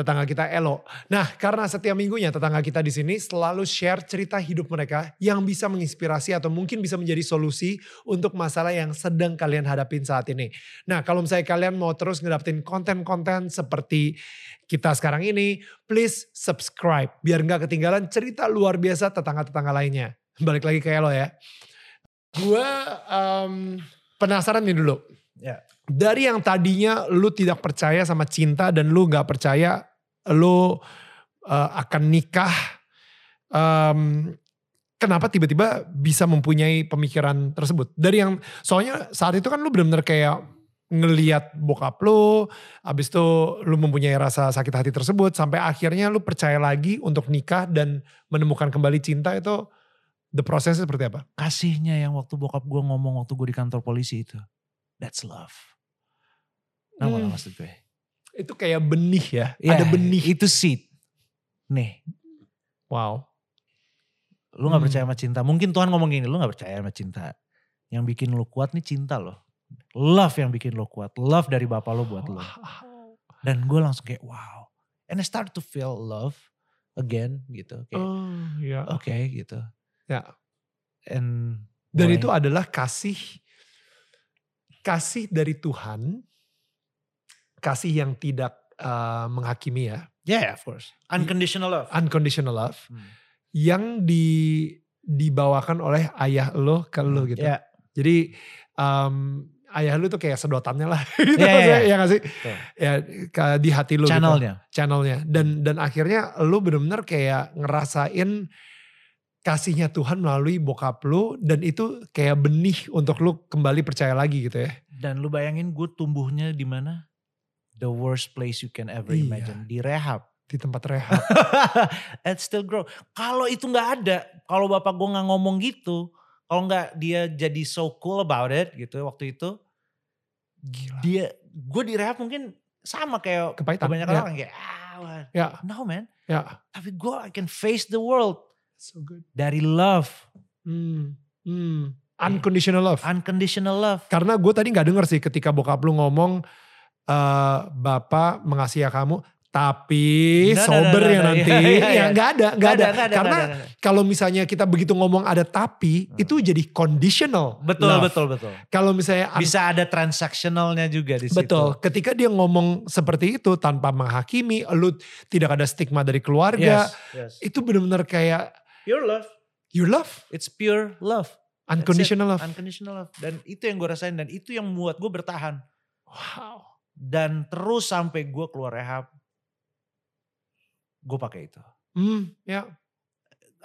tetangga kita Elo. Nah, karena setiap minggunya tetangga kita di sini selalu share cerita hidup mereka yang bisa menginspirasi atau mungkin bisa menjadi solusi untuk masalah yang sedang kalian hadapin saat ini. Nah, kalau misalnya kalian mau terus ngedapetin konten-konten seperti kita sekarang ini, please subscribe biar nggak ketinggalan cerita luar biasa tetangga-tetangga lainnya. Balik lagi ke Elo ya. Gue um, penasaran nih dulu. Ya. Dari yang tadinya lu tidak percaya sama cinta dan lu nggak percaya lu uh, akan nikah, um, kenapa tiba-tiba bisa mempunyai pemikiran tersebut? Dari yang soalnya saat itu kan lu benar-benar kayak ngeliat bokap lu, abis itu lu mempunyai rasa sakit hati tersebut, sampai akhirnya lu percaya lagi untuk nikah dan menemukan kembali cinta itu the prosesnya seperti apa? Kasihnya yang waktu bokap gue ngomong waktu gue di kantor polisi itu. That's love. Nah, Hmm. maksud gue. Itu kayak benih ya, Ya, ada benih. Itu seed. Nih, Wow. lu gak Hmm. percaya sama cinta. Mungkin Tuhan ngomong gini, lu gak percaya sama cinta. Yang bikin lu kuat nih cinta loh. Love yang bikin lu kuat. Love dari bapak lu buat lu. Dan gue langsung kayak wow. And I start to feel love again gitu. Kayak Oh, ya. oke gitu. Ya. And Dan mulai- itu adalah kasih kasih dari Tuhan, kasih yang tidak uh, menghakimi ya, Yeah, of course. Unconditional love. unconditional love, Hmm. yang di dibawakan oleh ayah lo ke lo gitu. Ya, Jadi um, ayah lu tuh kayak sedotannya lah, gitu Iya, iya, maksudnya, iya. ya gak sih? Betul. Ya ke- di hati lu gitu. channelnya. channelnya dan dan akhirnya lu bener-bener kayak ngerasain kasihnya Tuhan melalui bokap lu dan itu kayak benih untuk lu kembali percaya lagi gitu ya. Dan lu bayangin gue tumbuhnya di mana? The worst place you can ever Iya. imagine. Di rehab. Di tempat rehab. And still grow. Kalau itu nggak ada, kalau bapak gue nggak ngomong gitu, kalau nggak dia jadi so cool about it gitu waktu itu, Gila. dia gue di rehab mungkin sama kayak Kepahitan, kebanyakan ya. orang kayak ah, wah." Ya, no man. ya. Tapi gue I can face the world So good. dari love, Hmm. Hmm. Unconditional love. unconditional love. Karena gue tadi nggak denger sih ketika bokap lu ngomong eh Bapak mengasihi kamu tapi no, sober no, ya no, nanti. iya, iya, Ya iya. nggak ada, nggak ada. nggak Karena ada. kalau misalnya kita begitu ngomong ada tapi, Hmm. itu jadi conditional. betul love. betul betul. Kalau misalnya Bisa ada transactionalnya juga di situ. betul, ketika dia ngomong seperti itu tanpa menghakimi, lu tidak ada stigma dari keluarga, Yes, yes. itu benar-benar kayak Pure love. you love, It's pure love. unconditional love. Unconditional love. Dan itu yang gue rasain dan itu yang membuat gue bertahan. Wow. Dan terus sampai gue keluar rehab, gue pakai itu. Hmm, ya.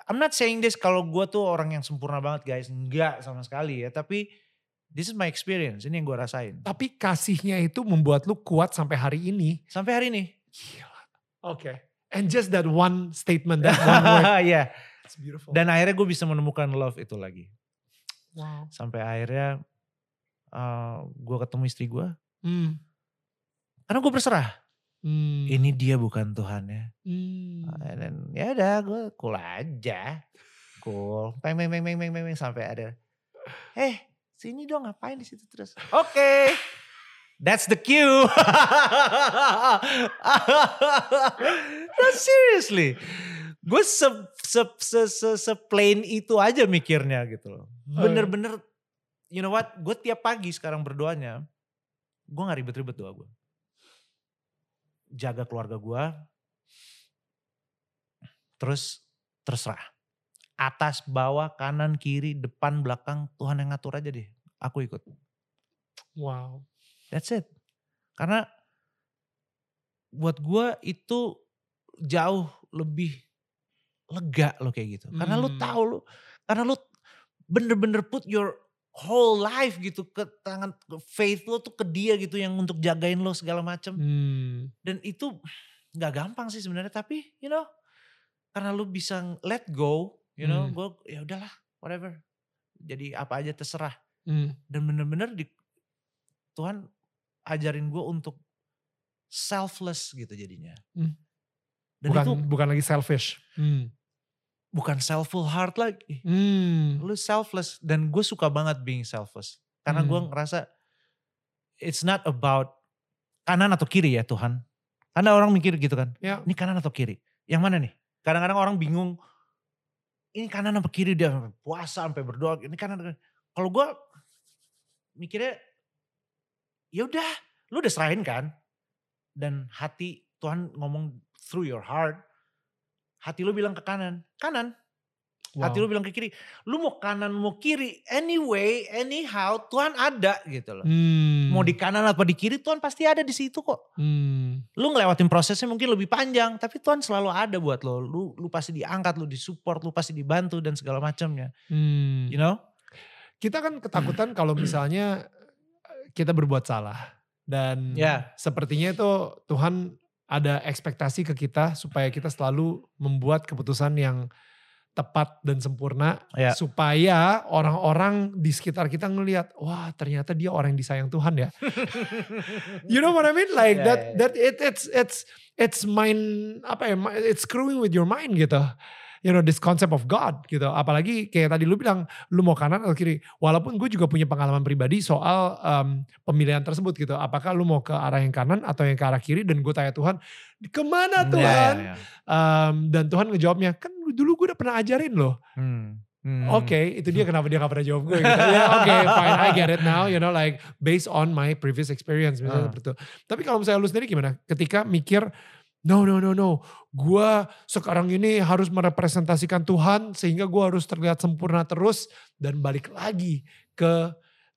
I'm not saying this kalau gue tuh orang yang sempurna banget guys. Enggak sama sekali ya. Tapi this is my experience. Ini yang gue rasain. Tapi kasihnya itu membuat lu kuat sampai hari ini. Sampai hari ini. Gila. Oke. And just that one statement, that one word. Iya. It's beautiful. Dan akhirnya gue bisa menemukan love itu lagi. wow. Sampai akhirnya gue ketemu istri gue. Hmm. Karena gue berserah. Hmm. Ini dia bukan Tuhan ya. Hmm. And then, ya udah gue cool aja. Cool. Peng peng peng peng peng peng, sampai ada. Eh, sini dong ngapain di situ terus? Oke. That's the cue. no, seriously. Gue se, se, se, se, se plain itu aja mikirnya gitu loh. Bener-bener, you know what, gue tiap pagi sekarang berdoanya, gue gak ribet-ribet doa gue. Jaga keluarga gue, terus terserah. Atas, bawah, kanan, kiri, depan, belakang, Tuhan yang ngatur aja deh. Aku ikut. Wow. That's it. Karena buat gue itu jauh lebih lega lo kayak gitu. Karena lu Hmm. tahu lu, karena lu bener-bener put your whole life gitu ke tangan ke faith lo tuh ke dia gitu yang untuk jagain lo segala macam. Hmm. Dan itu nggak gampang sih sebenarnya tapi you know karena lu bisa let go, you know, Hmm. gue ya udahlah whatever. Jadi apa aja terserah. Hmm. Dan bener-bener di Tuhan ajarin gue untuk selfless gitu jadinya. Hmm. Dan bukan itu bukan lagi selfish. Hmm. Bukan selfful heart lagi. Hmm. Lu selfless. Dan gue suka banget being selfless. Karena gue Hmm. ngerasa it's not about kanan atau kiri ya Tuhan. Karena orang mikir gitu kan. Ya. Ini kanan atau kiri? Yang mana nih? Kadang-kadang orang bingung. Ini kanan apa kiri dia puasa sampai berdoa. Ini kanan. atau kiri. Kalau gue mikirnya ya udah, lu udah serahin kan? Dan hati Tuhan ngomong through your heart. Hati lu bilang ke kanan, kanan. Hati lu Wow. bilang ke kiri. Lu mau kanan mau kiri, anyway, anyhow, Tuhan ada gitu loh. Hmm. Mau di kanan apa di kiri, Tuhan pasti ada di situ kok. Hmm. Lu ngelewatin prosesnya mungkin lebih panjang, tapi Tuhan selalu ada buat lo. Lu lu pasti diangkat, lu disupport, lu pasti dibantu dan segala macamnya. Hmm. You know? Kita kan ketakutan kalau misalnya eh, kita berbuat salah dan Ya. sepertinya itu Tuhan ada ekspektasi ke kita supaya kita selalu membuat keputusan yang tepat dan sempurna Ya. supaya orang-orang di sekitar kita ngelihat wah ternyata dia orang yang disayang Tuhan ya. you know what I mean? Like Ya, that ya, ya. that it, it's it's it's mind apa ya? It's screwing with your mind gitu. You know this concept of God gitu. Apalagi kayak tadi lu bilang lu mau kanan atau kiri. Walaupun gue juga punya pengalaman pribadi soal um, pemilihan tersebut gitu. Apakah lu mau ke arah yang kanan atau yang ke arah kiri? Dan gue tanya Tuhan, ke mana Ya, Tuhan? ya, ya. Um, dan Tuhan ngejawabnya, kan dulu gue udah pernah ajarin loh. Hmm. Hmm. Oke, itu dia kenapa dia gak pernah jawab gue. Gitu. Ya, Oke, fine, I get it now. You know, like based on my previous experience, misalnya Ah. seperti itu. Tapi kalau misalnya lu sendiri gimana? Ketika mikir, no, no, no, no. Gue sekarang ini harus merepresentasikan Tuhan sehingga gue harus terlihat sempurna terus dan balik lagi ke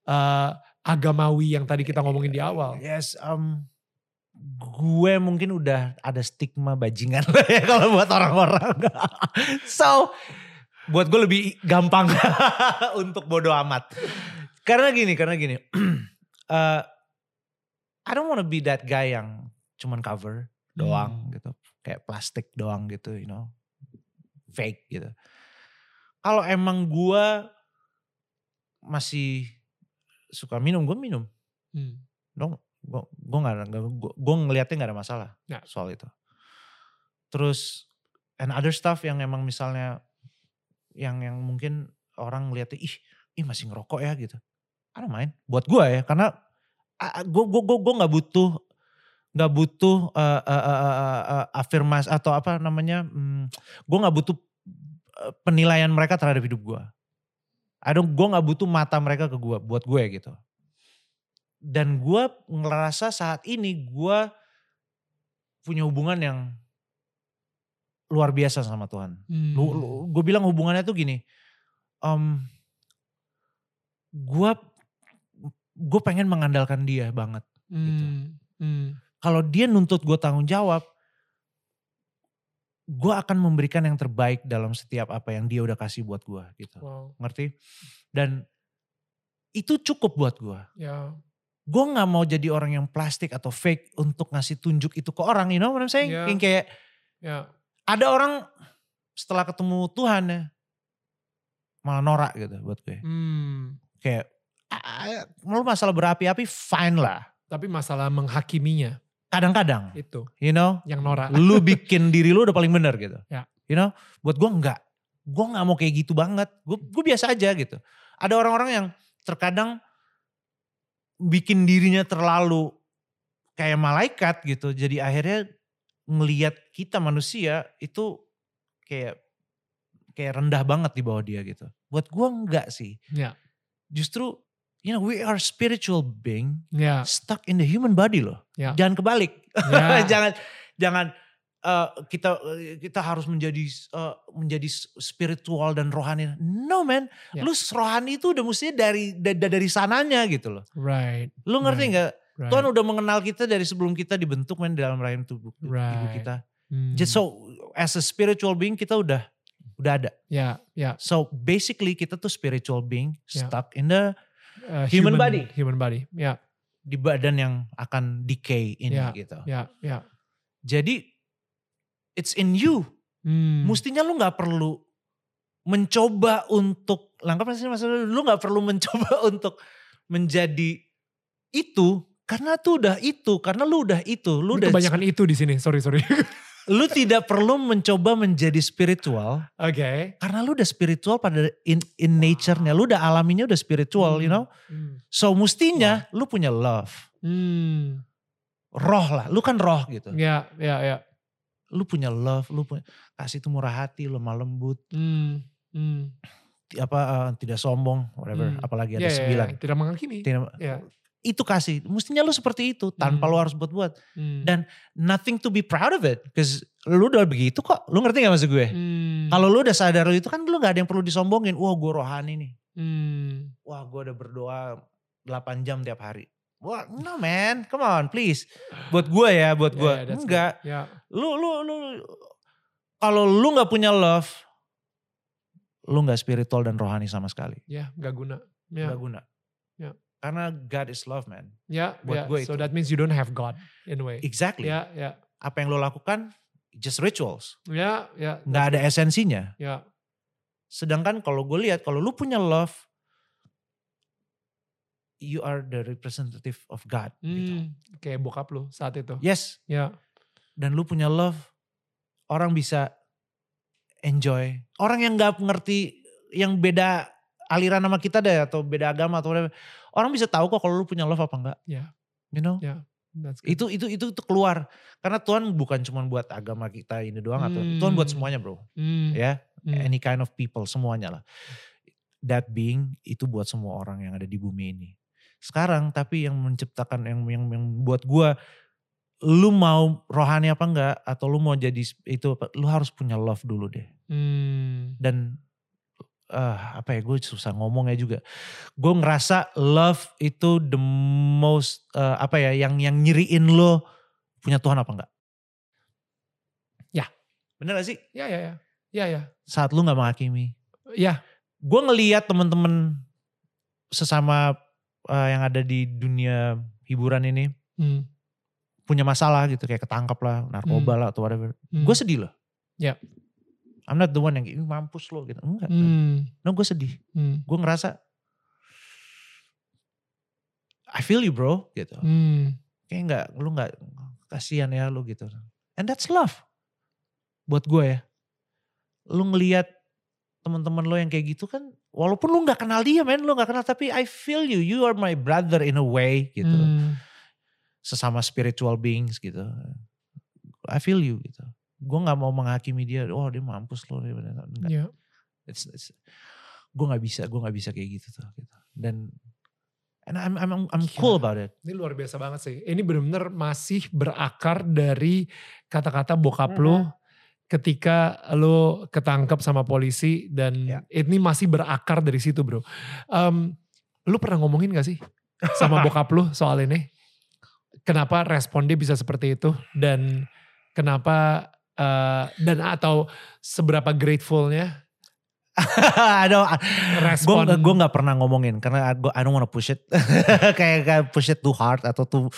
uh, agamawi yang tadi kita ngomongin di awal. Yes, um, gue mungkin udah ada stigma bajingan lah ya kalau buat orang-orang. so, buat gue lebih gampang untuk bodo amat. Karena gini, karena gini. uh, I don't wanna be that guy yang cuman cover doang gitu. Kayak plastik doang gitu, you know. Fake gitu. Kalau emang gue masih suka minum, gue minum Hmm. dong gue gue nggak gue ngelihatnya nggak ada masalah Ya. soal itu terus and other stuff yang emang misalnya yang yang mungkin orang ngeliatnya ih ih masih ngerokok ya gitu don't mind buat gue ya karena gue gue gue gue nggak butuh nggak butuh uh, uh, uh, uh, uh, afirmasi atau apa namanya hmm, gue nggak butuh uh, penilaian mereka terhadap hidup gue I don't gue nggak butuh mata mereka ke gue buat gue gitu dan gue ngerasa saat ini gue punya hubungan yang luar biasa sama Tuhan. Hmm. Lu, lu- gue bilang hubungannya tuh gini, um, gue gue pengen mengandalkan dia banget. gitu. Hmm. Kalau dia nuntut gue tanggung jawab, gue akan memberikan yang terbaik dalam setiap apa yang dia udah kasih buat gue gitu. Wow. Ngerti? Dan itu cukup buat gue. Ya. gue nggak mau jadi orang yang plastik atau fake untuk ngasih tunjuk itu ke orang, you know what I'm saying? Yeah. Yang kayak Ya. ada orang setelah ketemu Tuhan ya malah norak gitu buat gue. Hmm. Kayak ah, lu masalah berapi-api fine lah. Tapi masalah menghakiminya Kadang-kadang, itu you know, yang norak. lu bikin diri lu udah paling bener gitu. Ya. You know, buat gue enggak. Gue nggak mau kayak gitu banget. Gue gue biasa aja gitu. Ada orang-orang yang terkadang bikin dirinya terlalu kayak malaikat gitu. Jadi akhirnya ngelihat kita manusia itu kayak kayak rendah banget di bawah dia gitu. Buat gue enggak sih. Ya. Justru you know we are spiritual being Ya. stuck in the human body loh. Ya. Jangan kebalik. Ya. jangan jangan eh, kita eh, kita harus menjadi eh, menjadi spiritual dan rohani. No man, Ya. lu rohani itu udah mesti dari da- da- dari sananya gitu loh. Right. Lu ngerti Right. nggak? Right. Tuhan udah mengenal kita dari sebelum kita dibentuk men dalam rahim tubuh ibu Right. kita. Hmm. Just so as a spiritual being kita udah udah ada. Ya. Ya. So basically kita tuh spiritual being Ya. stuck in the Uh, Human body. Human body. Ya. di badan yang akan decay ini Ya. gitu. Ya. Ya. Jadi it's in you Hmm. Mestinya lu nggak perlu mencoba untuk langkah maksudnya maksudnya lu nggak perlu mencoba untuk menjadi itu karena tuh udah itu karena lu udah itu lu Ini udah kebanyakan itu di sini. Sorry sorry. lu tidak perlu mencoba menjadi spiritual Oke. karena lu udah spiritual pada in, in nature-nya lu udah alaminya udah spiritual you know Hmm. so mestinya lu punya love Hmm. roh lah lu kan roh gitu Ya ya ya. lu punya love lu punya kasih itu murah hati lemah lembut Hmm. Hmm. apa eh, tidak sombong whatever Hmm. apalagi Ya, ada ya, ya. sembilan Tidak menghakimi. Tidak- Ya. Itu kasih mestinya lu seperti itu tanpa Hmm. lu harus buat-buat Hmm. Dan- nothing to be proud of it because lu udah begitu kok lu ngerti gak maksud gue Hmm. kalau lu udah sadar lu itu kan lu gak ada yang perlu disombongin wah gue rohani nih Hmm. wah gue udah berdoa 8 jam tiap hari wah no man come on please buat gue ya buat gue ya, that's enggak good. Ya. lu lu lu kalau lu nggak punya love lu nggak spiritual dan rohani sama sekali Ya, gak guna. Ya. nggak guna. Karena God is love man Ya, Buat ya. gue so that means you don't have God in a way. exactly Ya, ya. apa yang lu lakukan just rituals Ya, ya. nggak ada esensinya Ya. sedangkan kalau gue lihat kalau lu punya love you are the representative of God gitu. Hmm. Kayak bokap lu saat itu. yes Ya. dan lu punya love orang bisa enjoy orang yang nggak ngerti yang beda aliran sama kita deh atau beda agama atau whatever orang bisa tahu kok kalau lu punya love apa enggak Ya. you know Ya. That's good. itu itu itu itu keluar karena Tuhan bukan cuma buat agama kita ini doang atau Hmm. Tuhan buat semuanya bro Hmm. ya Hmm. any kind of people semuanya lah that being itu buat semua orang yang ada di bumi ini sekarang tapi yang menciptakan yang yang yang buat gua lu mau rohani apa enggak atau lu mau jadi itu apa lu harus punya love dulu deh Hmm. dan eh apa ya gue susah ngomongnya juga gue ngerasa love itu the most eh, apa ya yang yang nyiriin lo punya Tuhan apa enggak Ya. bener gak sih Ya, ya, ya. Ya, ya. saat lu nggak menghakimi Ya. gue ngeliat temen-temen sesama eh, yang ada di dunia hiburan ini Hmm. punya masalah gitu kayak ketangkap lah narkoba lah atau whatever Hmm. gue sedih loh Ya. I'm not the one yang "Ih, mampus lo gitu. Enggak Hmm. no gue sedih. Hmm. gue ngerasa I feel you bro gitu. Hmm. kayak nggak lu nggak kasihan ya lu gitu. And that's love. Buat gue ya. Lu ngelihat teman-teman lo yang kayak gitu kan walaupun lu nggak kenal dia men lu nggak kenal tapi I feel you. You are my brother in a way gitu. Hmm. sesama spiritual beings gitu. I feel you gitu gue nggak mau menghakimi dia oh dia mampus lo dia bener." Nggak. Ya. It's, it's, gue nggak bisa gue nggak bisa kayak gitu tuh gitu dan and I'm I'm I'm cool Gila. about it Ini luar biasa banget sih. Ini benar-benar masih berakar dari kata-kata bokap lu ketika lu ketangkep sama polisi dan Ya. ini masih berakar dari situ bro. Em, lu pernah ngomongin gak sih sama bokap lu soal ini? Kenapa respon dia bisa seperti itu dan kenapa eh, dan atau seberapa gratefulnya? Aduh, respon. gue nggak pernah ngomongin karena gue I don't wanna push it. Kayak kayak push it too hard atau too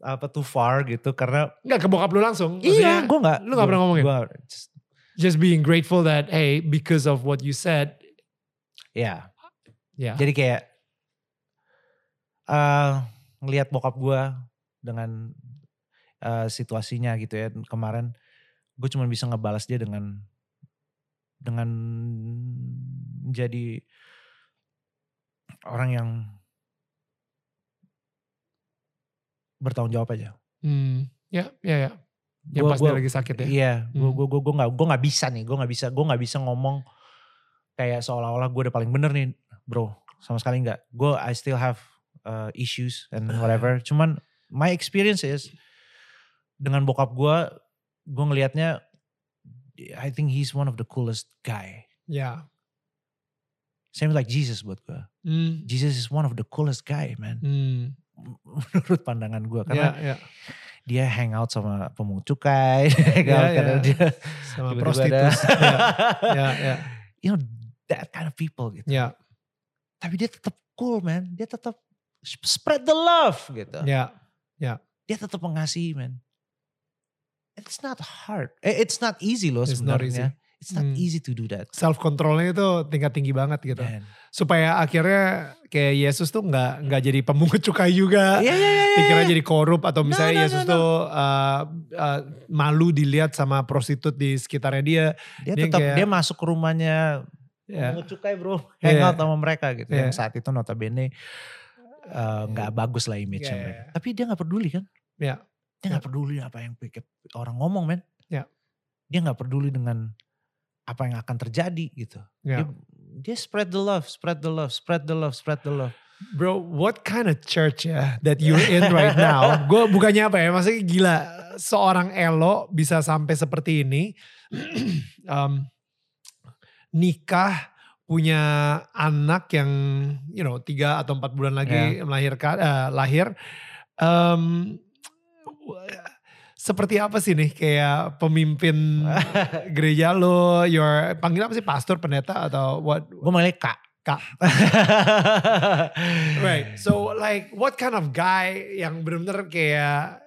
apa too far gitu karena nggak ke bokap lu langsung? iya gue nggak lu nggak pernah ngomongin? Gua, just- just being grateful that hey because of what you said. Ya ya jadi kayak eh ngelihat bokap gue dengan eh, situasinya gitu ya kemarin gue cuma bisa ngebalas dia dengan dengan menjadi orang yang bertanggung jawab aja. Hmm, ya, ya, ya. Yang Gua- pas dia gua- lagi sakit ya. Iya, gue Hmm. gue gue gue nggak gue nggak bisa nih, gue nggak bisa gue nggak bisa ngomong kayak seolah-olah gue udah paling bener nih, bro. Sama sekali nggak. Gue I still have uh, issues and whatever. Cuman my experience is dengan bokap gue, gue ngelihatnya, I think he's one of the coolest guy. Ya. Same like Jesus buat gue. Hmm, Jesus is one of the coolest guy, man. hmm, Menurut pandangan gue, karena ya, ya. dia hangout sama pemungut cukai, hangout Ya, karena ya. dia Sama tiba-tiba prostitut. ada- ya, ya, you know that kind of people gitu. ya, Tapi dia tetap cool man, dia tetap spread the love gitu. ya, Dia tetap mengasihi man. It's not hard, eh, it's not easy loh It's not sebenarnya. It's not Hmm. easy to do that. Self controlnya itu tingkat tinggi banget gitu. Man. Supaya akhirnya kayak Yesus tuh nggak nggak jadi pemungut cukai juga. Iya, iya, iya, iya. Pikirannya jadi korup atau misalnya No, no, Yesus no, no. tuh uh, uh, malu dilihat sama prostitut di sekitarnya dia. Dia Dia tetap kayak- dia masuk ke rumahnya Ya. Pungut cukai bro, Iya. hangout sama mereka gitu. Iya. Yang saat itu notabene nggak bagus lah image-nya Iya, mereka. iya. Tapi dia nggak peduli kan? Iya. Dia nggak peduli apa yang pikir orang ngomong men. Iya. Dia nggak peduli dengan apa yang akan terjadi gitu. Ya. Dia, dia spread the love, spread the love, spread the love, spread the love. Bro, what kind of church ya that you're in right now? Gue bukannya apa ya, maksudnya gila. Seorang Elo bisa sampai seperti ini. Em, nikah, punya anak yang you know tiga atau empat bulan lagi melahirkan eh, lahir. Em, seperti apa sih nih kayak pemimpin gereja lo, your panggil apa sih pastor, pendeta atau what? Gue manggilnya kak. Kak. Right. So like what kind of guy yang benar-benar kayak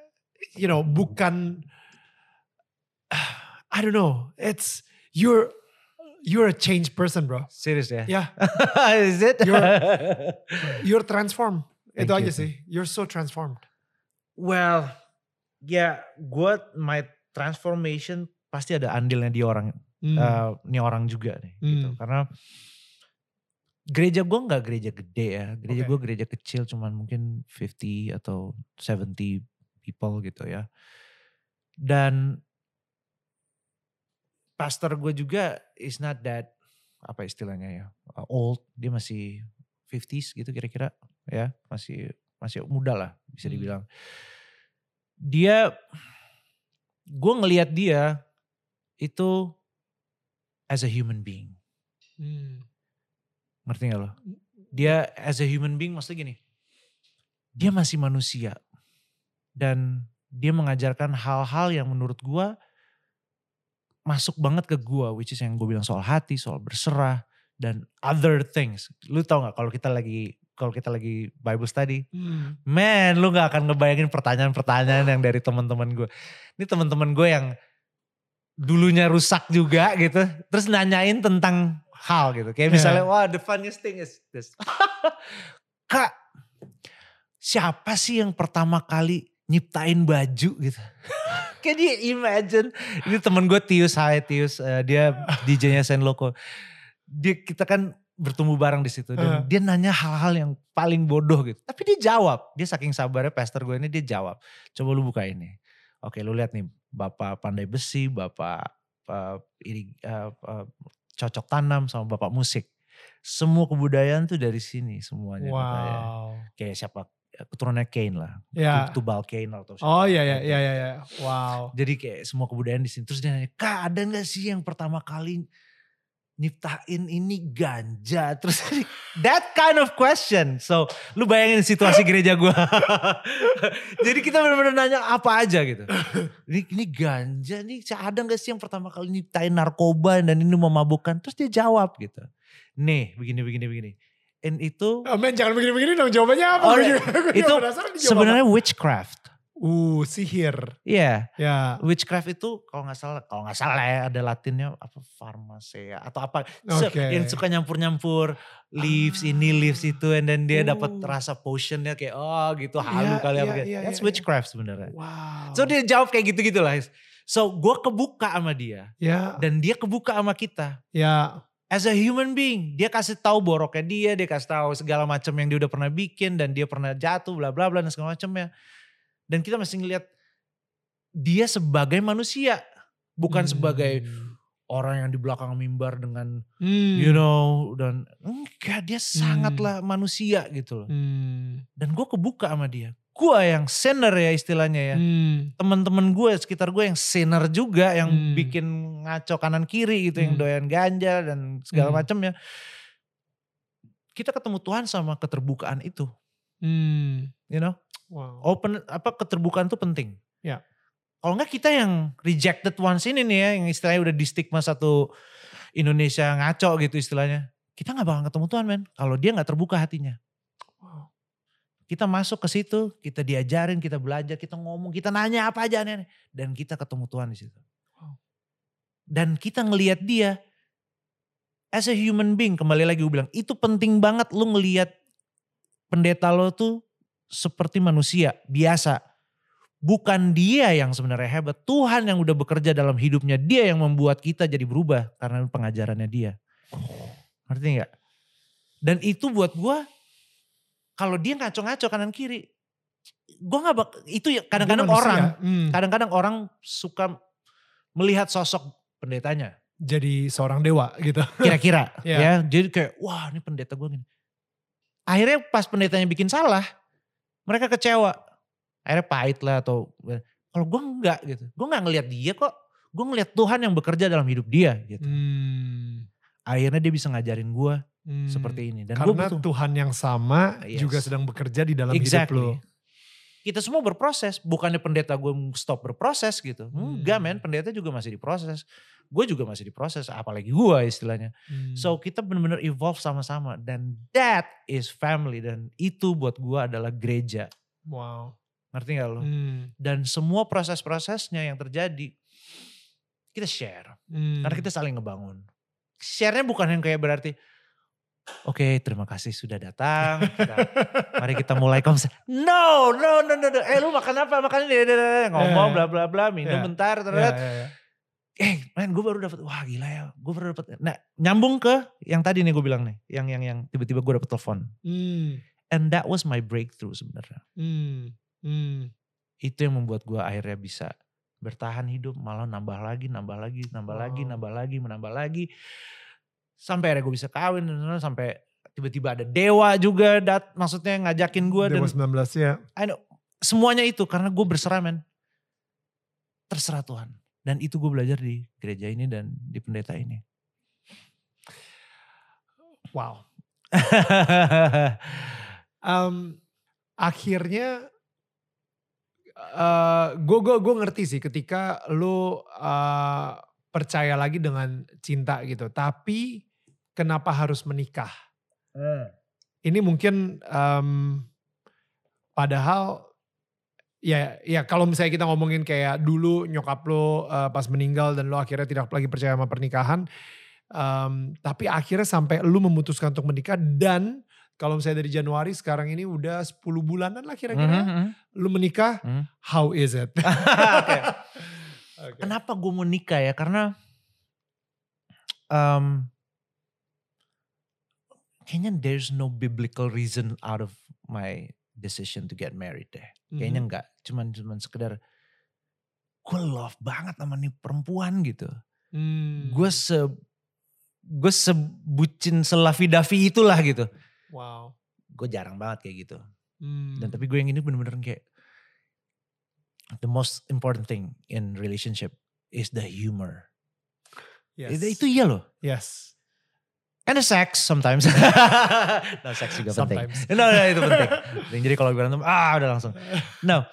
you know bukan I don't know. It's you're you're a changed person, bro. Serius ya? Ya, Is it? You're- you're transformed. Thank Itu you, aja sih. You're so transformed. well, ya gue my transformation pasti ada andilnya di orang Hmm. eh, nih orang juga nih gitu Hmm. karena gereja gue nggak gereja gede ya gereja Oke. gue gereja kecil cuman mungkin 50 atau 70 people gitu ya dan pastor gue juga is not that apa istilahnya ya uh, old dia masih 50s gitu kira-kira ya masih masih muda lah bisa Hmm. Dia gue ngelihat dia itu as a human being. Hmm. ngerti gak lo? Dia as a human being maksudnya gini. Dia masih manusia. Dan dia mengajarkan hal-hal yang menurut gua masuk banget ke gua which is yang gue bilang soal hati soal berserah dan other things. Lu tau gak kalau kita lagi kalau kita lagi Bible study Hmm. Man, lu gak akan ngebayangin pertanyaan-pertanyaan yang dari teman-teman gue. Ini teman-teman gue yang dulunya rusak juga gitu. Terus nanyain tentang hal gitu. Kayak Yeah. misalnya, wah the funniest thing is this. Kak, siapa sih yang pertama kali nyiptain baju gitu? Can you imagine? Ini temen gue Tius, hai Tius. Eh, dia DJ-nya Sen Loco. Dia, kita kan bertumbuh bareng di situ dan Uh. dia nanya hal-hal yang paling bodoh gitu. Tapi dia jawab. Dia saking sabarnya pastor gue ini dia jawab. Coba lu buka ini. Oke, lu lihat nih Bapak pandai besi, Bapak uh, ini uh, uh, cocok tanam sama Bapak musik. Semua kebudayaan tuh dari sini semuanya katanya. Wow. Kayak siapa keturunannya Kane lah. Ya. Tubal Kane atau siapa. Oh iya iya iya iya. iya. Wow. Jadi kayak semua kebudayaan di sini. Terus dia nanya, Kak ada gak sih yang pertama kali nyiptain ini ganja? Terus that kind of question. So lu bayangin situasi gereja gua. Jadi kita benar-benar nanya apa aja gitu. Ini, ini ganja nih ada gak sih yang pertama kali nyiptain narkoba dan ini memabukkan? Terus dia jawab gitu. Nih begini begini begini. And itu Oh, men jangan begini-begini dong jawabannya apa? Oh, Gue gue itu sebenarnya witchcraft. Uh sihir. Iya. Ya. Witchcraft itu kalau nggak salah, kalau nggak salah ya ada latinnya apa farmasea atau apa Oke. yang suka nyampur-nyampur leaves ini leaves itu, and then dia dapat Oh. rasa potionnya kayak oh gitu halu Iya, kali iya, apa kayak. iya, That's iya, witchcraft sebenarnya. Wow. So dia jawab kayak gitu-gitu lah. So gue kebuka sama dia ya dan dia kebuka sama kita. ya As a human being, dia kasih tahu boroknya dia, dia kasih tahu segala macam yang dia udah pernah bikin dan dia pernah jatuh, bla bla bla dan segala macamnya. Dan kita masih ngeliat dia sebagai manusia, bukan sebagai orang yang di belakang mimbar dengan Hmm. you know dan enggak dia sangatlah manusia gitu loh. Hmm. Dan gue kebuka sama dia. Gue yang sinner ya istilahnya ya. Hmm. Teman-teman gue sekitar gue yang sinner juga yang Hmm. bikin ngaco kanan kiri gitu, yang Hmm. doyan ganja dan segala Hmm. macamnya. Kita ketemu Tuhan sama keterbukaan itu, Hmm. you know. Wow. Open apa keterbukaan itu penting. Ya. Kalau enggak kita yang rejected ones ini nih ya, yang istilahnya udah di stigma satu Indonesia ngaco gitu istilahnya. Kita nggak bakal ketemu Tuhan men, kalau dia nggak terbuka hatinya. Wow. Kita masuk ke situ, kita diajarin, kita belajar, kita ngomong, kita nanya apa aja aneh-aneh. Dan kita ketemu Tuhan di situ. Wow. Dan kita ngelihat dia as a human being kembali lagi gue bilang itu penting banget lu ngelihat pendeta lo tuh seperti manusia biasa. Bukan dia yang sebenarnya hebat, Tuhan yang udah bekerja dalam hidupnya, dia yang membuat kita jadi berubah karena pengajarannya dia. Ngerti gak? Dan itu buat gue, kalau dia ngaco-ngaco kanan kiri, gue gak bak itu ya kadang-kadang orang, hmm. kadang-kadang hmm. orang suka melihat sosok pendetanya. Jadi seorang dewa gitu. Kira-kira yeah. ya, jadi kayak wah ini pendeta gue gini. Akhirnya pas pendetanya bikin salah, mereka kecewa akhirnya pahit lah atau kalau gue enggak gitu gue nggak ngelihat dia kok gue ngelihat Tuhan yang bekerja dalam hidup dia gitu hmm. akhirnya dia bisa ngajarin gue hmm. seperti ini dan karena gua Tuhan yang sama yes. juga sedang bekerja di dalam exactly. hidup lo kita semua berproses bukannya pendeta gue stop berproses gitu hmm. enggak men pendeta juga masih diproses gue juga masih diproses apalagi gue istilahnya hmm. so kita benar-benar evolve sama-sama dan that is family dan itu buat gue adalah gereja wow Ngerti gak lo? Hmm. Dan semua proses-prosesnya yang terjadi, kita share. Hmm. Karena kita saling ngebangun. Share-nya bukan yang kayak berarti, oke okay, terima kasih sudah datang. Kita, mari kita mulai konser. No, no, no, no, no. Eh lu makan apa? Makan ini. Ngomong bla bla bla, minum yeah. bentar. Terus. Yeah, yeah, yeah. Eh, man, gue baru dapat, wah gila ya, gue baru dapat. Nah, nyambung ke yang tadi nih gue bilang nih, yang yang yang tiba-tiba gue dapet telepon. Hmm. And that was my breakthrough sebenarnya. Hmm. Hmm. Itu yang membuat gue akhirnya bisa bertahan hidup, malah nambah lagi, nambah lagi, nambah lagi, nambah lagi, menambah lagi. Sampai akhirnya gue bisa kawin, sampai tiba-tiba ada dewa juga, dat, maksudnya ngajakin gue. Dewa dan, 19 ya. I know, semuanya itu karena gue berserah men. Terserah Tuhan. Dan itu gue belajar di gereja ini dan di pendeta ini. Wow. um, akhirnya gue gue gue ngerti sih ketika lu uh, percaya lagi dengan cinta gitu. Tapi kenapa harus menikah? Hmm. Ini mungkin um, padahal ya ya kalau misalnya kita ngomongin kayak dulu nyokap lo uh, pas meninggal dan lo akhirnya tidak lagi percaya sama pernikahan. Um, tapi akhirnya sampai lu memutuskan untuk menikah dan kalau misalnya dari Januari sekarang ini udah 10 bulanan lah kira-kira. Mm -hmm. Lu menikah, mm. how is it? okay. Okay. Kenapa gue mau nikah ya? Karena um, kayaknya there's no biblical reason out of my decision to get married deh. Kayaknya mm -hmm. enggak. Cuman cuman sekedar gue love banget sama nih perempuan gitu. Mm. Gue se gue sebucin selafi-dafi itulah gitu. Wow. Gue jarang banget kayak gitu. Hmm. Dan tapi gue yang ini bener-bener kayak the most important thing in relationship is the humor. Yes. Itu, iya loh. Yes. And the sex sometimes. no, sex juga penting. No, no, itu penting. jadi kalau berantem, ah udah langsung. No.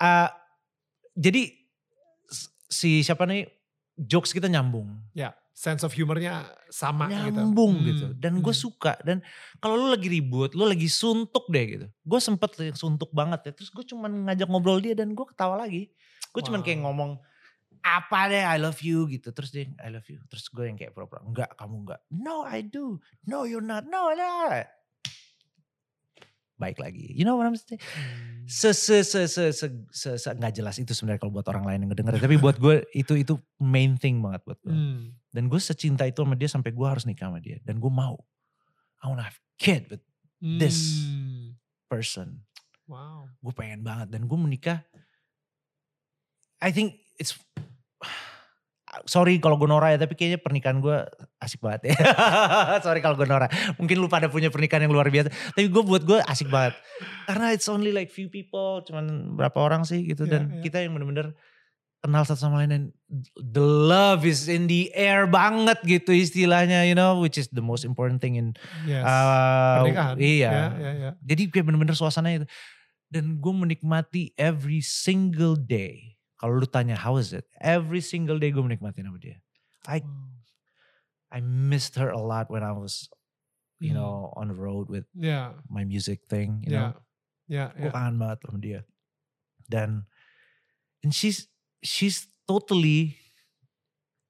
Uh, jadi si siapa nih, jokes kita nyambung. Ya sense of humornya sama Nyambung gitu. Nyambung gitu. Hmm. Dan gue hmm. suka. Dan kalau lu lagi ribut, lu lagi suntuk deh gitu. Gue sempet suntuk banget ya. Terus gue cuman ngajak ngobrol dia dan gue ketawa lagi. Gue wow. cuman kayak ngomong apa deh I love you gitu. Terus dia I love you. Terus gue yang kayak pura-pura. Enggak kamu enggak. No I do. No you're not. No no baik lagi. You know what I'm saying? Hmm. Se se se se se, se, se nggak jelas itu sebenarnya kalau buat orang lain yang ngedenger. Tapi buat gue itu itu main thing banget buat gue. Hmm. Dan gue secinta itu sama dia sampai gue harus nikah sama dia. Dan gue mau. I wanna have kid with this hmm. person. Wow. Gue pengen banget. Dan gue menikah. I think it's sorry kalau gue Nora ya, tapi kayaknya pernikahan gue asik banget ya. sorry kalau gue Nora. Mungkin lu pada punya pernikahan yang luar biasa. Tapi gue buat gue asik banget. Karena it's only like few people, cuman berapa orang sih gitu. Yeah, Dan yeah. kita yang bener-bener kenal satu sama lain dan the love is in the air banget gitu istilahnya you know which is the most important thing in yes. uh, pernikahan iya yeah, yeah, yeah. jadi kayak bener-bener suasananya itu dan gue menikmati every single day kalau lu tanya how is it? Every single day gue menikmati sama dia. I I missed her a lot when I was you hmm. know on the road with yeah. my music thing, you yeah. know. Yeah, gue yeah. kangen banget sama dia. Dan and she's she's totally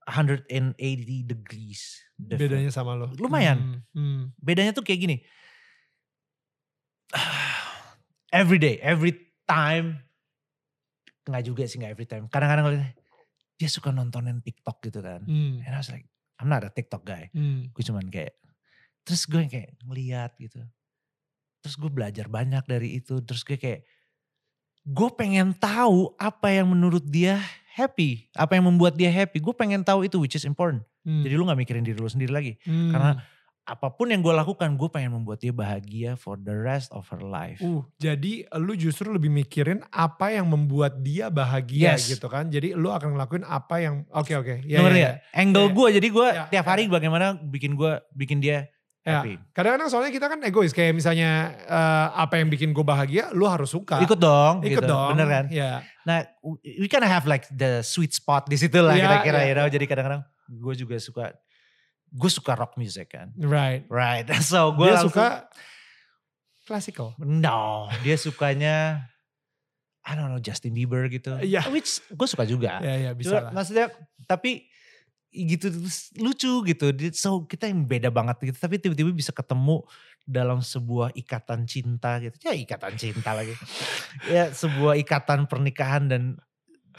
180 degrees. different. Bedanya sama lo. Lumayan. Hmm, hmm. Bedanya tuh kayak gini. every day, every time. Nggak juga sih, nggak every time. Kadang-kadang dia suka nontonin TikTok gitu kan. Hmm, And I was like, I'm not a TikTok guy. hmm. Gue cuman kayak, terus gue kayak ngeliat gitu. Terus gue belajar banyak dari itu. Terus gue kayak, gue pengen tahu apa yang menurut dia happy. Apa yang membuat dia happy. Gue pengen tahu itu which is important. Hmm. Jadi lu gak mikirin diri lu sendiri lagi. Hmm. Karena apa pun yang gue lakukan, gue pengen membuat dia bahagia for the rest of her life. Uh, jadi lu justru lebih mikirin apa yang membuat dia bahagia Yes. gitu kan. Jadi lu akan ngelakuin apa yang oke oke. Ya, Lu ngerti ya, nggak? Angle Ya, gue, jadi gue Ya, tiap ya. hari bagaimana bikin gue, bikin dia Ya. happy. Kadang-kadang soalnya kita kan egois kayak misalnya eh, apa yang bikin gue bahagia, lu harus suka. Ikut dong, Ikut gitu. dong. bener kan? Ya. Nah, we kind of have like the sweet spot di situ lah Iya, kira-kira iya. you know. Jadi kadang-kadang gue juga suka, gue suka rock music kan. Right. Right, so gue Dia langsung, suka klasikal. no, dia sukanya, I don't know, Justin Bieber gitu. Iya. Which gue suka juga. Ya ya bisa Cuma lah. Maksudnya, tapi gitu lucu gitu. So kita yang beda banget gitu. Tapi tiba-tiba bisa ketemu dalam sebuah ikatan cinta gitu. Ya ikatan cinta lagi. ya sebuah ikatan pernikahan dan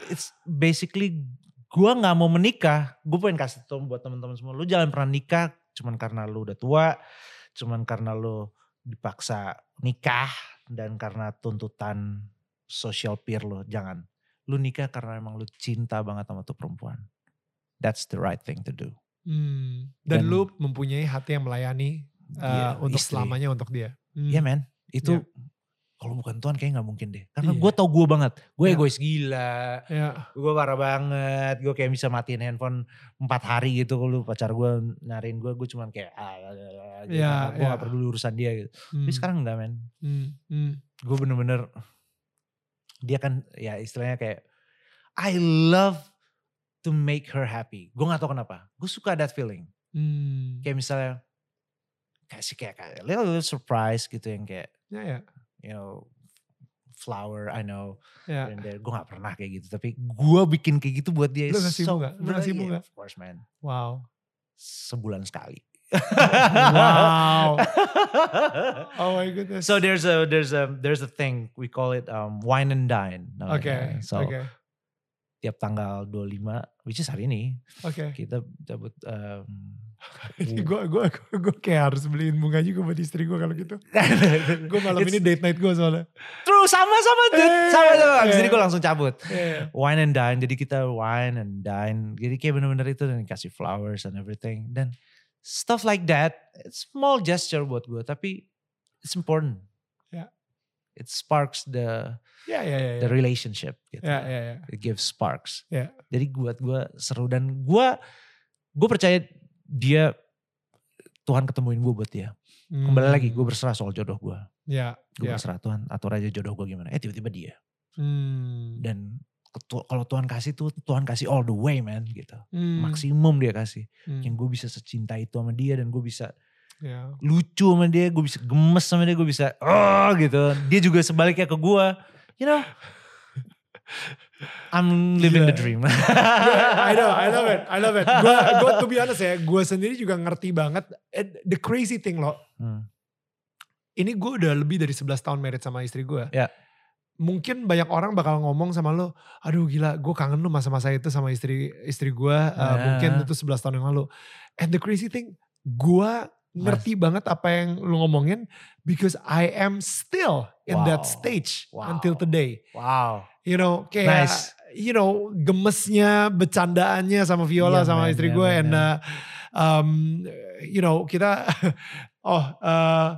it's basically gua nggak mau menikah. Gue pengen kasih tau buat teman-teman semua. Lu jangan pernah nikah cuman karena lu udah tua. Cuman karena lu dipaksa nikah. Dan karena tuntutan social peer lo. Jangan. Lu nikah karena emang lu cinta banget sama tuh perempuan. That's the right thing to do. Hmm. Dan, Dan- lu mempunyai hati yang melayani eh, Iya, untuk istri. selamanya untuk dia. Hmm. Iya men, itu Iya. kalau bukan Tuhan kayaknya nggak mungkin deh. Karena Iya. gue tau gue banget, gue Iya. egois gila, Ya. gue parah banget, gue kayak bisa matiin handphone empat hari gitu. Kalau pacar gue nyariin gue, gue cuman kayak ah, ah, ah, gitu. Iya, gue iya. gak peduli urusan dia gitu. Hmm. Tapi sekarang enggak men, Hmm. Hmm. gue bener-bener dia kan ya istilahnya kayak I love to make her happy. Gue gak tau kenapa, gue suka that feeling. Hmm. Kayak misalnya kasih kayak, kayak little, little surprise gitu yang kayak Ya ya. you know flower I know Ya. and there. gue gak pernah kayak gitu tapi gue bikin kayak gitu buat dia Lu ngasih bunga? Lu ngasih yeah, bunga? of course man Wow. sebulan sekali Wow. Oh my goodness. so there's a there's a there's a thing we call it um, wine and dine namanya. Oke. so Oke. Tiap tanggal 25 which is hari ini Oke. kita cabut um, Gue gue gue kayak harus beliin bunga juga buat istri gue kalau gitu. Gue malam It's ini date night gue soalnya. true sama sama dude Eh, sama sama abis eh. ini gue langsung cabut Yeah. wine and dine. Jadi kita wine and dine. Jadi kayak bener-bener itu dan kasih flowers and everything. Dan stuff like that, it's small gesture buat gue. Tapi it's important. It sparks the Ya ya ya. the Ya relationship. Gitu. ya ya. ya. It gives sparks. Ya. Jadi buat gue seru dan gue gue percaya dia Tuhan ketemuin gue buat dia. Kembali lagi gue Hmm. berserah soal jodoh gue. Ya. Gue Ya. berserah Tuhan atur aja jodoh gue gimana. Eh tiba-tiba dia. Hmm. Dan kalau Tuhan kasih tuh Tuhan kasih all the way man gitu. Hmm. maksimum dia kasih. Hmm. Yang gue bisa secinta itu sama dia dan gue bisa Ya. lucu sama dia, gue bisa gemes sama dia, gue bisa oh gitu. Dia juga sebaliknya ke gue, you know. I'm living the Gila. dream. I know, I love it, I love it. Gue, gue to be honest ya, gue sendiri juga ngerti banget. The crazy thing loh, Hmm. ini gue udah lebih dari 11 tahun married sama istri gue. Ya. Mungkin banyak orang bakal ngomong sama lo, aduh gila gue kangen lu masa-masa itu sama istri istri gue. uh, Ya. Mungkin itu 11 tahun yang lalu. And the crazy thing, gue ngerti banget apa yang lu ngomongin because I am still in that Wow. stage Wow. until today. Wow. You know, kayak Nice. you know, gemesnya, bercandaannya sama Viola Iya, sama man, istri iya, gue man, and iya. uh, um, you know, kita oh uh,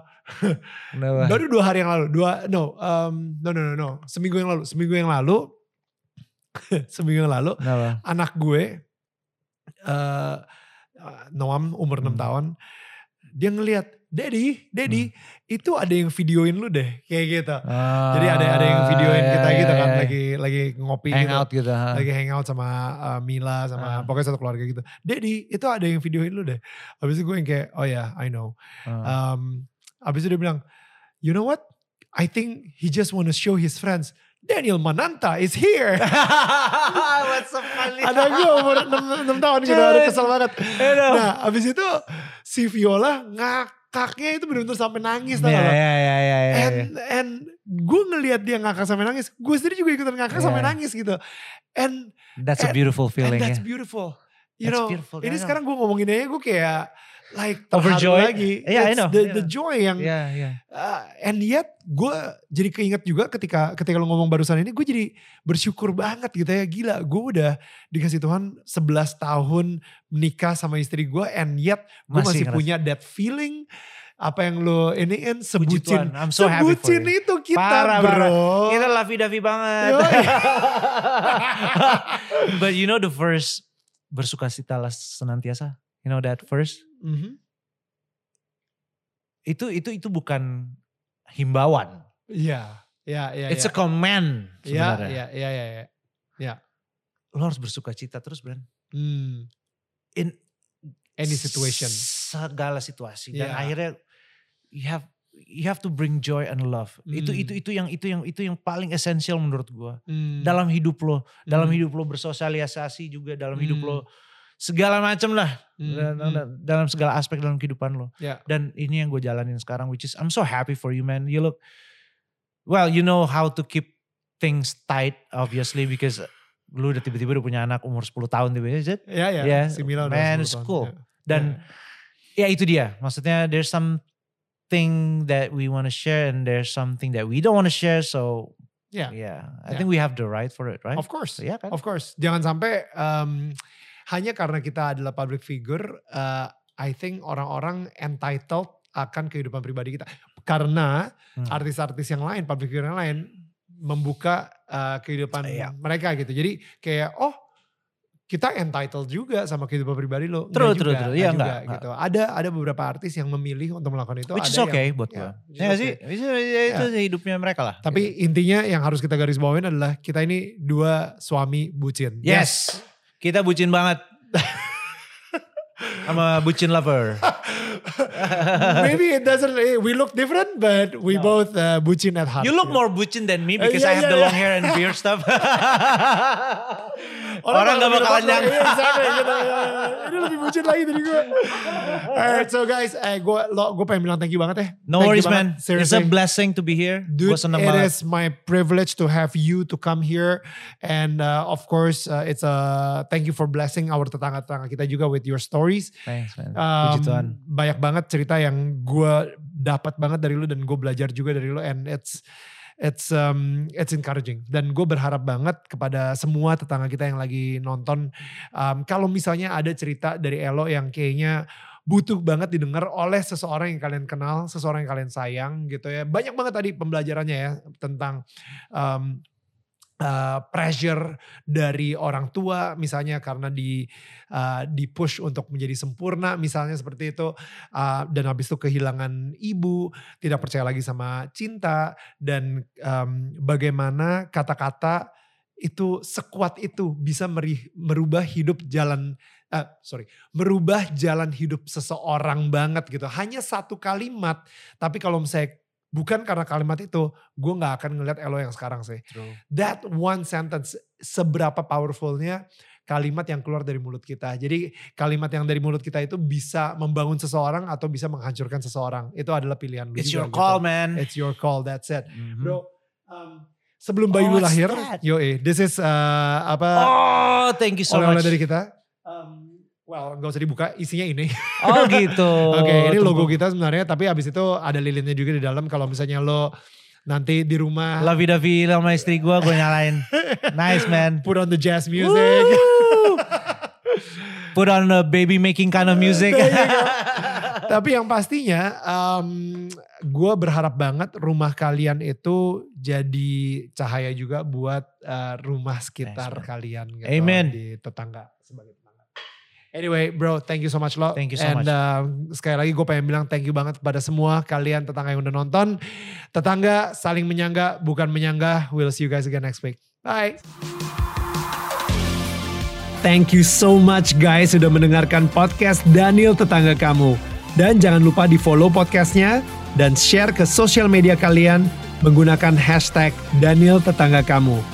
Kenapa? baru dua hari yang lalu, dua no, um, no no no no, seminggu yang lalu, seminggu yang lalu, seminggu yang lalu, Kenapa? anak gue, uh, Noam umur 6 Hmm. tahun, dia ngelihat, Daddy, Daddy, itu ada yang videoin lu deh, kayak gitu. Jadi ada ada yang videoin Ah, kita iya, gitu iya, kan, iya. lagi lagi ngopi gitu hangout gitu. ha. lagi hangout sama uh, Mila sama Ah. pokoknya satu keluarga gitu. Daddy itu ada yang videoin lu deh. Habis itu gue yang kayak oh ya I know. Ah. Um, habis itu dia bilang you know what? I think he just wanna show his friends. Daniel Mananta is here. What's so funny? ada gue umur 6, tahun gitu, ada kesel banget. Nah abis itu si Viola ngakaknya itu bener-bener sampai nangis tau gak lo? ya, ya, ya, ya, And, ya. and gue ngelihat dia ngakak sampai nangis, gue sendiri juga ikutan ngakak sampai Yeah. nangis gitu. And, That's a and- beautiful and feeling that's ya. beautiful. You That's know, beautiful, ini sekarang gue ngomongin aja gue kayak like Overjoyed. lagi. Yeah, I It's know, The, I the joy yang Iya, iya. Uh, and yet gue jadi keinget juga ketika ketika lo ngomong barusan ini gue jadi bersyukur banget gitu ya gila gue udah dikasih Tuhan 11 tahun menikah sama istri gue and yet gue Masih masih, ngerasa. punya that feeling apa yang lo iniin Puji sebutin Tuhan, so sebutin itu kita Parah, bro parah. Kita lavi-davi banget. Yoi. But you know the verse bersukacitalah senantiasa. You know that verse? Mhm. Itu itu itu bukan himbauan. Iya iya iya It's iya. a command Iya sebenarnya. iya iya iya iya. Lo harus bersukacita terus, Bran. Hmm. In any situation Segala situasi dan Iya. akhirnya you have you have to bring joy and love. Itu Hmm. itu itu yang itu yang itu yang paling esensial menurut gua. Hmm. Dalam hidup lo, dalam Hmm. hidup lo bersosialisasi juga dalam hidup Hmm. lo segala macam lah Hmm, dalam, hmm. dalam segala aspek dalam kehidupan lo. Ya. Dan ini yang gue jalanin sekarang which is I'm so happy for you man. You look well, you know how to keep things tight obviously because lu udah tiba-tiba udah punya anak umur 10 tahun tiba-tiba is it? Ya ya. Yeah, si Mila udah man, 10 it's cool. Ya. Dan ya itu dia. Maksudnya there's something that we want to share and there's something that we don't want to share so Ya. yeah, I Yeah. think we have the right for it, right? Of course. Iya kan? Of course, jangan sampai um, hanya karena kita adalah public figure, uh, I think orang-orang entitled akan kehidupan pribadi kita. Karena Hmm. artis-artis yang lain, public figure yang lain membuka uh, kehidupan Iya. mereka gitu. Jadi kayak oh kita entitled juga sama kehidupan pribadi lo. True, Enggak true, juga, true. enggak Iya, juga enggak, enggak. gitu. Ada ada beberapa artis yang memilih untuk melakukan itu. Which is ada okay yang- buat ya, gue. is Ya sih? Itu, itu hidupnya mereka lah. Tapi gitu. intinya yang harus kita garis bawain adalah kita ini dua suami bucin. Yes. Kita bucin banget. Sama bucin lover. Maybe it doesn't. eh, We look different, but we both uh, bucin at heart. You look more bucin than me because Uh, I have yeah, the yeah. long hair and beard stuff. Orang, gak bakalan nyangka. "Iya, exactly, gitu, ya, ya, ya. Ini lebih bucin lagi dari gue. Alright, so guys, eh, gue lo gue pengen bilang thank you banget ya. No Thank worries banget, man. It's a blessing to be here. Dude, it banget. is my privilege to have you to come here, and uh, of course, uh, it's a thank you for blessing our tetangga-tetangga kita juga with your stories. Thanks man. Um, Puji Tuhan. Banyak banget cerita yang gue dapat banget dari lu dan gue belajar juga dari lu and it's it's um it's encouraging dan gue berharap banget kepada semua tetangga kita yang lagi nonton um, kalau misalnya ada cerita dari Elo yang kayaknya butuh banget didengar oleh seseorang yang kalian kenal, seseorang yang kalian sayang gitu ya. Banyak banget tadi pembelajarannya ya tentang um, uh, pressure dari orang tua misalnya karena di uh, di push untuk menjadi sempurna misalnya seperti itu Uh, dan habis itu kehilangan ibu tidak percaya lagi sama cinta dan um, bagaimana kata-kata itu sekuat itu bisa meri- merubah hidup jalan eh, sorry merubah jalan hidup seseorang banget gitu. Hanya satu kalimat tapi kalau misalnya bukan karena kalimat itu gue nggak akan ngeliat Elo yang sekarang sih True. that one sentence seberapa powerfulnya kalimat yang keluar dari mulut kita. Jadi kalimat yang dari mulut kita itu bisa membangun seseorang atau bisa menghancurkan seseorang. Itu adalah pilihan lu It's juga your gitu. call man. It's your call, that's it. Mhm. Bro, um, sebelum bayi Oh, lu lahir, yo eh, this is uh, apa Oh thank you so oleh-oleh much. dari kita. Um, well, gak usah dibuka, isinya ini. Oh gitu. Oke, ini Tunggu. logo kita sebenarnya, tapi abis itu ada lilinnya juga di dalam. Kalau misalnya lo nanti di rumah Lovey dovey sama istri gue, gue nyalain. nice man. put on the jazz music. Put on a baby making kind of music. There you go. Tapi yang pastinya, gue berharap banget rumah kalian itu jadi cahaya juga buat uh, rumah sekitar man. kalian. Gitu, Amen. Di tetangga sebagai tetangga. Anyway, bro, thank you so much lo. Thank you so And much. uh, sekali lagi gue pengen bilang thank you banget kepada semua kalian tetangga yang udah nonton. Tetangga saling menyangga, bukan menyanggah. We'll see you guys again next week. Bye. Thank you so much guys sudah mendengarkan podcast Daniel Tetangga Kamu. Dan jangan lupa di follow podcastnya dan share ke sosial media kalian menggunakan hashtag Daniel Tetangga Kamu.